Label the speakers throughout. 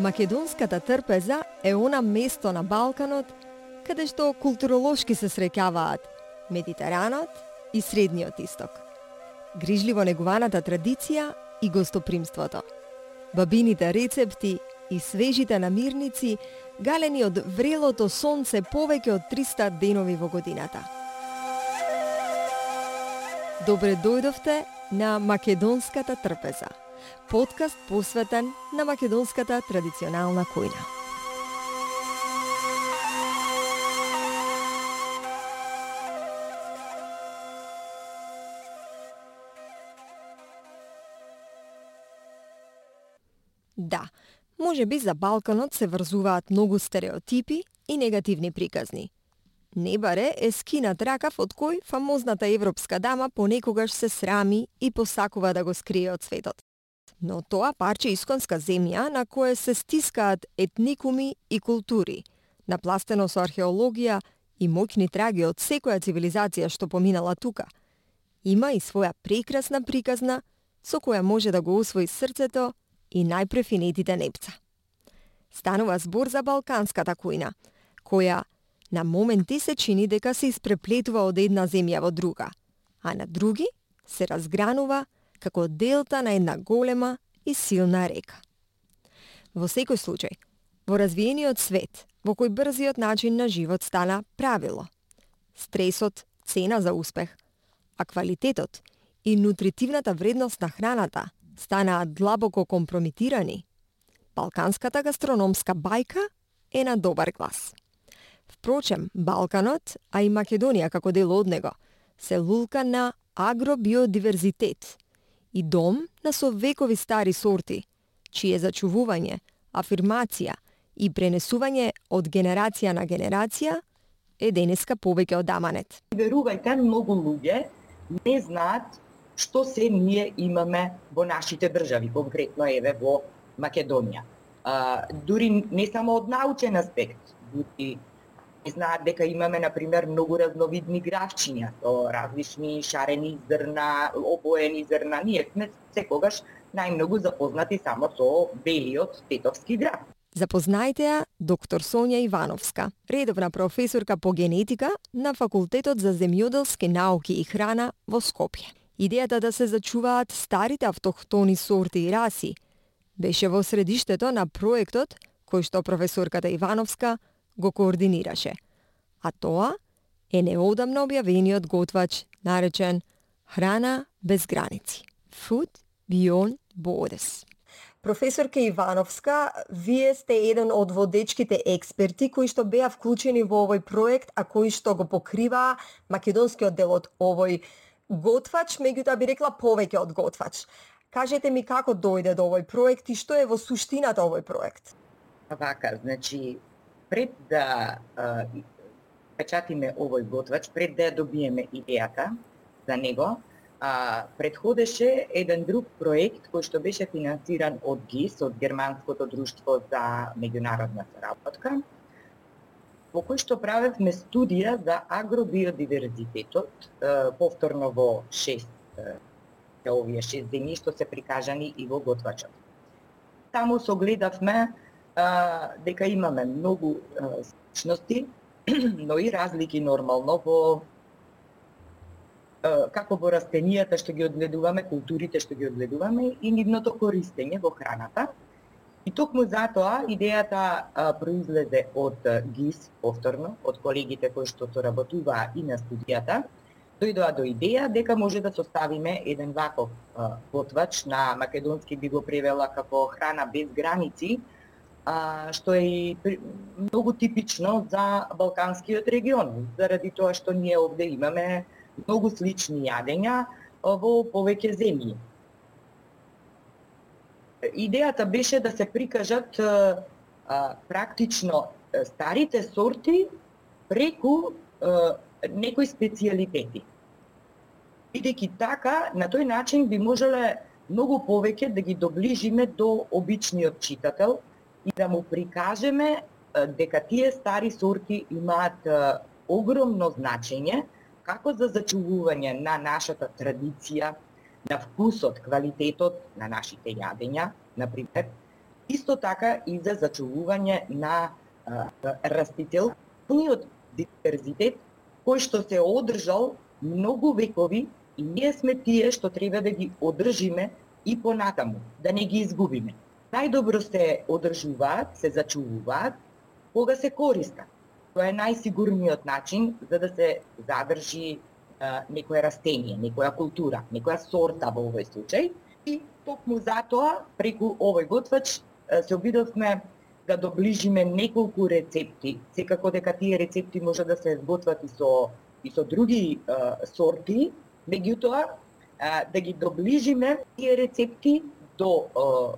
Speaker 1: Македонската трпеза е она место на Балканот каде што културолошки се среќаваат Медитеранот и Средниот исток. Грижливо негуваната традиција и гостопримството. Бабините рецепти и свежите намирници галени од врелото сонце повеќе од 300 денови во годината. Добре дојдовте на Македонската трпеза подкаст посветен на македонската традиционална којна. Да, може би за Балканот се врзуваат многу стереотипи и негативни приказни. Небаре е скинат ракав од кој фамозната европска дама понекогаш се срами и посакува да го скрие од светот. Но тоа парче исконска земја на кое се стискаат етникуми и култури, напластено со археологија и моќни траги од секоја цивилизација што поминала тука, има и своја прекрасна приказна со која може да го усвои срцето и најпрефинетите непца. Станува збор за балканската кујна, која на моменти се чини дека се испреплетува од една земја во друга, а на други се разгранува како делта на една голема и силна река. Во секој случај, во развиениот свет, во кој брзиот начин на живот стана правило, стресот цена за успех, а квалитетот и нутритивната вредност на храната станаат длабоко компромитирани, балканската гастрономска бајка е на добар глас. Впрочем, Балканот, а и Македонија како дел од него, се лулка на агробиодиверзитет – и дом на со векови стари сорти, чие зачувување, афирмација и пренесување од генерација на генерација е денеска повеќе од аманет.
Speaker 2: Верувајте, многу луѓе не знаат што се ние имаме во нашите држави, конкретно еве во Македонија. А, дури не само од научен аспект, дури знаат дека имаме, например, многу разновидни гравчиња, со различни шарени зрна, обоени зрна. Ние сме секогаш најмногу запознати само со белиот тетовски грав.
Speaker 1: Запознајте ја доктор Сонја Ивановска, редовна професорка по генетика на Факултетот за земјоделски науки и храна во Скопје. Идејата да се зачуваат старите автохтони сорти и раси беше во средиштето на проектот кој што професорката Ивановска го координираше. А тоа е неодамно објавениот готвач наречен Храна без граници. Food Beyond Borders. Професорка Ивановска, вие сте еден од водечките експерти кои што беа вклучени во овој проект, а кои што го покрива македонскиот дел од овој готвач, меѓутоа би рекла повеќе од готвач. Кажете ми како дојде до овој проект и што е во суштината овој проект?
Speaker 2: Вака, значи, пред да а, печатиме овој готвач, пред да добиеме идејата за него, а, предходеше еден друг проект кој што беше финансиран од ГИС, од Германското друштво за меѓународна соработка, во кој што правевме студија за агробиодиверзитетот, повторно во шест овие шест земји што се прикажани и во готвачот. Таму согледавме а, дека имаме многу сличности, но и разлики нормално во како во растенијата што ги одгледуваме, културите што ги одгледуваме и нивното користење во храната. И токму затоа идејата а, произлезе од ГИС, повторно, од колегите кои што соработуваа и на студијата, дојдоа до идеја дека може да составиме еден ваков готвач на македонски би го превела како храна без граници, а, што е и многу типично за Балканскиот регион, заради тоа што ние овде имаме многу слични јадења во повеќе земји. Идејата беше да се прикажат а, практично старите сорти преку а, некои специјалитети. Бидејќи така, на тој начин би можеле многу повеќе да ги доближиме до обичниот читател, и да му прикажеме дека тие стари сорти имаат огромно значење како за зачувување на нашата традиција, на вкусот, квалитетот на нашите јадења, например, Исто така и за зачувување на растителниот диверзитет кој што се одржал многу векови и ние сме тие што треба да ги одржиме и понатаму, да не ги изгубиме. Најдобро се одржуваат, се зачувуваат кога се користат. Тоа е најсигурниот начин за да се задржи а, некое растение, некоја култура, некоја сорта во овој случај. И токму затоа, преку овој готвач, се обидовме да доближиме неколку рецепти. Секако дека тие рецепти може да се готват и со и со други а, сорти, меѓутоа да ги доближиме тие рецепти до а,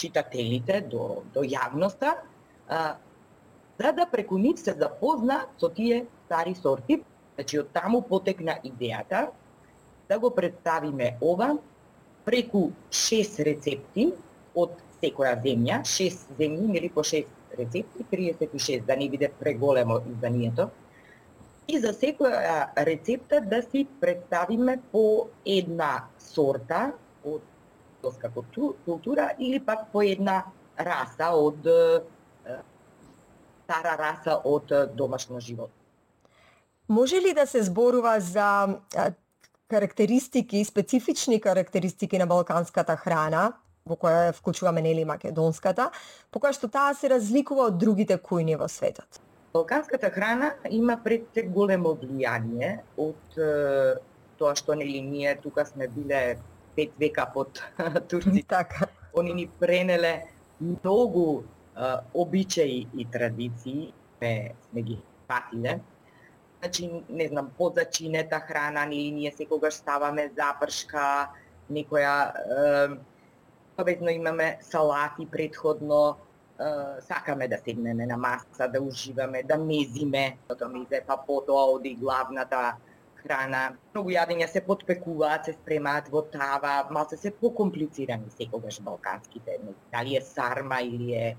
Speaker 2: читателите, до, до јавноста, а, за да преку нив се запозна со тие стари сорти. Значи, од таму потекна идејата да го представиме ова преку шест рецепти од секоја земја, шест земји, нели по шест рецепти, 36, да не биде преголемо изданието. И за секоја рецепта да си представиме по една сорта од доска култура или пак по една раса од стара раса од домашно живот.
Speaker 1: Може ли да се зборува за карактеристики, специфични карактеристики на балканската храна, во која вклучуваме нели македонската, по која што таа се разликува од другите кујни во светот?
Speaker 2: Балканската храна има пред големо влијание од тоа што нели ние тука сме биле пет века под турците.
Speaker 1: така.
Speaker 2: Они ни пренеле многу обичаи и традиции ме, сме ги патиле. Значи, не знам, позачинета храна, или ние секогаш ставаме запршка, некоја обезно имаме салати предходно, е, сакаме да седнеме на маса, да уживаме, да мезиме, тоа мезе, па потоа оди главната храна. Многу јадења се подпекуваат, се спремаат во тава, малце се покомплицирани секогаш балканските, дали е сарма или е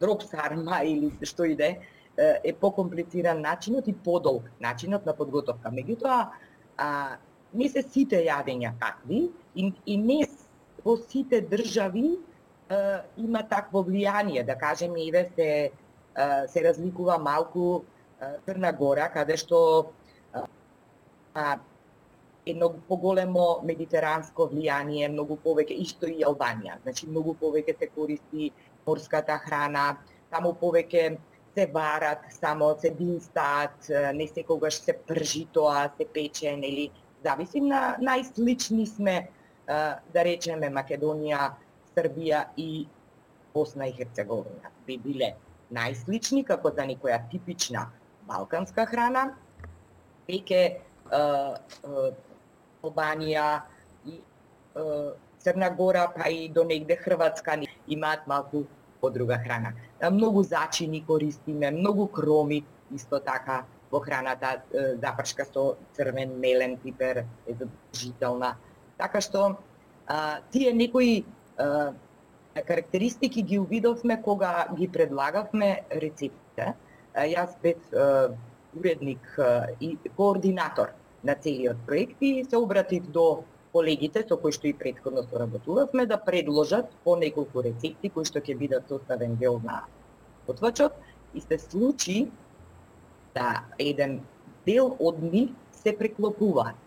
Speaker 2: дроп сарма или што иде, да е покомплициран начинот и подолг начинот на подготовка. Меѓутоа, а, не се сите јадења такви и, и не во сите држави а, има такво влијание. Да кажеме, еве се а, се разликува малку а, Црна Гора, каде што а, едно поголемо медитеранско влијание, многу повеќе, исто и Албанија. Значи, многу повеќе се користи морската храна, таму повеќе се варат, само се динстат, не секогаш се пржи тоа, се пече, нели, зависи на најслични сме, да речеме, Македонија, Србија и Босна и Херцеговина. Би биле најслични како за некоја типична балканска храна, веќе Албанија и Црна Гора, па и до негде Хрватска имаат малку подруга храна. Многу зачини користиме, многу кроми исто така во храната, запршка со црвен, мелен пипер е задолжителна. Така што а, тие некои а, карактеристики ги увидовме кога ги предлагавме рецептите. Јас бев уредник и координатор на целиот проект и се обратив до колегите со кои што и предходно соработувавме да предложат по неколку рецепти кои што ќе бидат составен дел на готвачот и се случи да еден дел од нив се преклопуваат.